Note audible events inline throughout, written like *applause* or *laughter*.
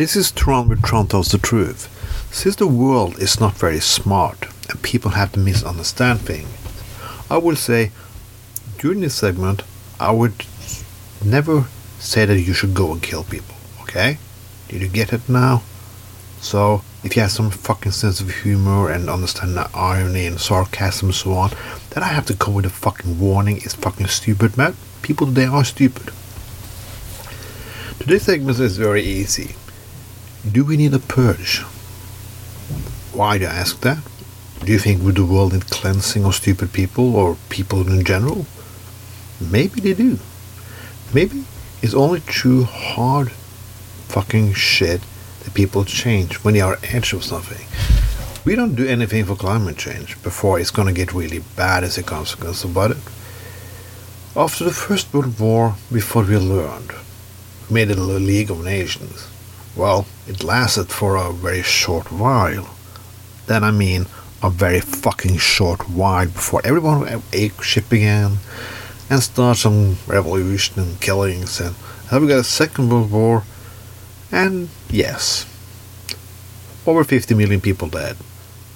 This is Tron with Tron tells the truth. Since the world is not very smart and people have to misunderstand things, I will say during this segment I would never say that you should go and kill people. Okay? Did you get it now? So if you have some fucking sense of humor and understand the irony and sarcasm and so on, then I have to come with a fucking warning. It's fucking stupid, man. People today are stupid. Today's segment is very easy. Do we need a purge? Why do you ask that? Do you think would the world need cleansing of stupid people or people in general? Maybe they do. Maybe it's only through hard fucking shit that people change when they are edge of something. We don't do anything for climate change before it's gonna get really bad as a consequence about it. After the First World War, we thought we learned. We made it a League of Nations. Well, it lasted for a very short while. Then I mean a very fucking short while before everyone ape ship again and start some revolution and killings and then we got a second world war? And yes over 50 million people dead.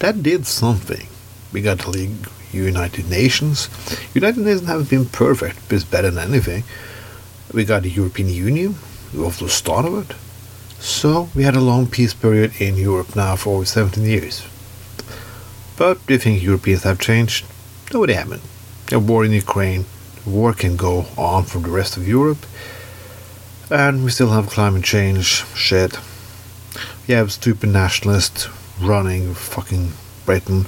That did something. We got the league united nations. United nations haven't been perfect but it's better than anything. We got the european union. We also started it so we had a long peace period in europe now for over 17 years but do you think Europeans have changed? No, they haven't. A war in Ukraine, war can go on for the rest of Europe, and we still have climate change shit. We have stupid nationalists running fucking Britain,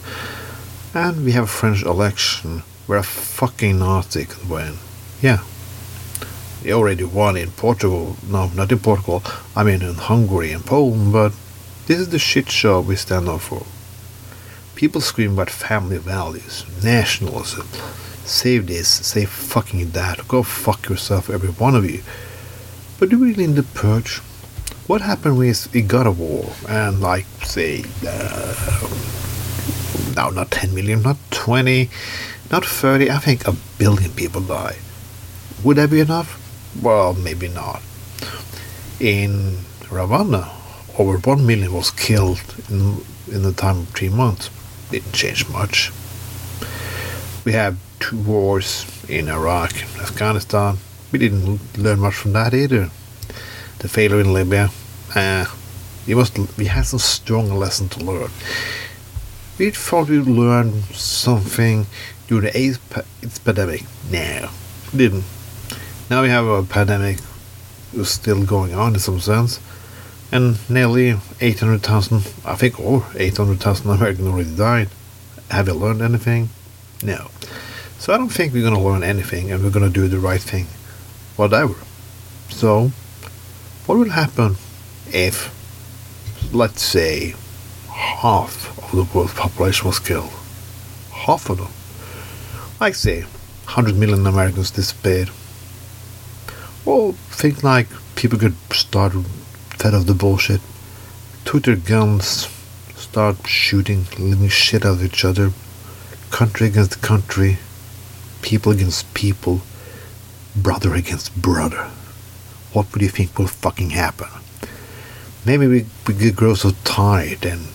and we have a French election where a fucking Nazi could win. Yeah. They already won in Portugal. No, not in Portugal. I mean in Hungary and Poland, but this is the shit show we stand up for. People scream about family values, nationalism. Save this, save fucking that. Go fuck yourself, every one of you. But do we really need the purge? What happened with we got a war and like say, uh, no, not 10 million, not 20, not 30, I think a billion people die. Would that be enough? Well, maybe not. In Rwanda, over 1 million was killed in, in the time of three months didn't change much. We have two wars in Iraq and Afghanistan. We didn't learn much from that either. The failure in Libya, uh, we must we had some strong lesson to learn. We thought we'd learn something during the AIDS, AIDS pandemic. No, didn't. Now we have a pandemic still going on in some sense and nearly 800,000, I think over 800,000 Americans already died. Have you learned anything? No. So I don't think we're going to learn anything and we're going to do the right thing. Whatever. So, what will happen if, let's say, half of the world's population was killed? Half of them. Like, say, 100 million Americans disappeared. Well, think like people could start fed of the bullshit, took their guns, start shooting living shit out of each other, country against country, people against people, brother against brother. What would you think will fucking happen? Maybe we, we could grow so tired and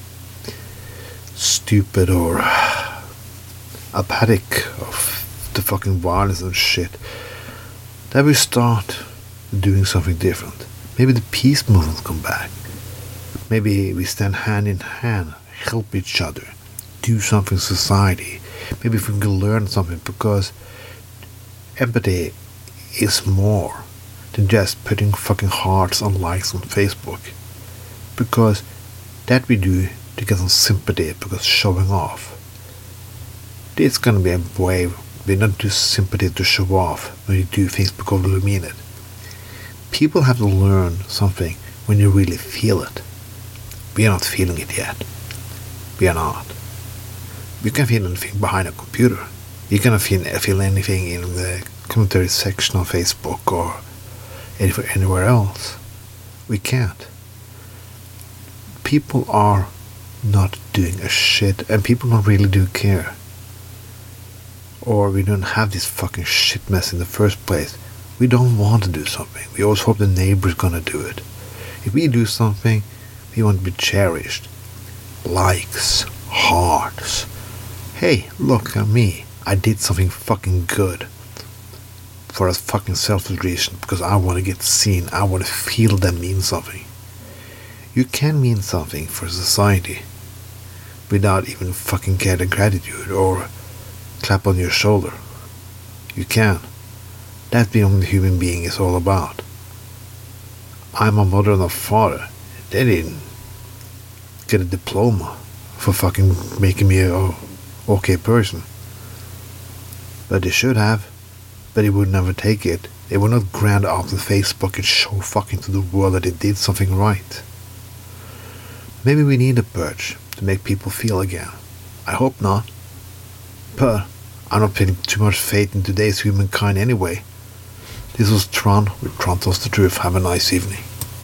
stupid or *sighs* apathic of the fucking violence and shit that we start doing something different. Maybe the peace movement will come back. Maybe we stand hand in hand, help each other, do something society. Maybe if we can learn something because empathy is more than just putting fucking hearts and likes on Facebook. Because that we do to get some sympathy because showing off. It's gonna be a way we don't do sympathy to show off when you do things because we mean it people have to learn something when you really feel it. We are not feeling it yet. We are not. You can feel anything behind a computer. You cannot feel, feel anything in the commentary section on Facebook or anywhere else. We can't. People are not doing a shit, and people don't really do care. Or we don't have this fucking shit mess in the first place we don't want to do something. We always hope the neighbor's gonna do it. If we do something, we want to be cherished. Likes, hearts. Hey, look at me. I did something fucking good. For a fucking selfish reason, because I want to get seen. I want to feel that means something. You can mean something for society without even fucking getting gratitude or clap on your shoulder. You can. That's being a human being is all about. I'm a mother and a father. They didn't get a diploma for fucking making me a okay person. But they should have. But they would never take it. They would not grant up on Facebook and show fucking to the world that they did something right. Maybe we need a purge to make people feel again. I hope not. But I'm not putting too much faith in today's humankind anyway. This was Tron with Tron Tells the Truth. Have a nice evening.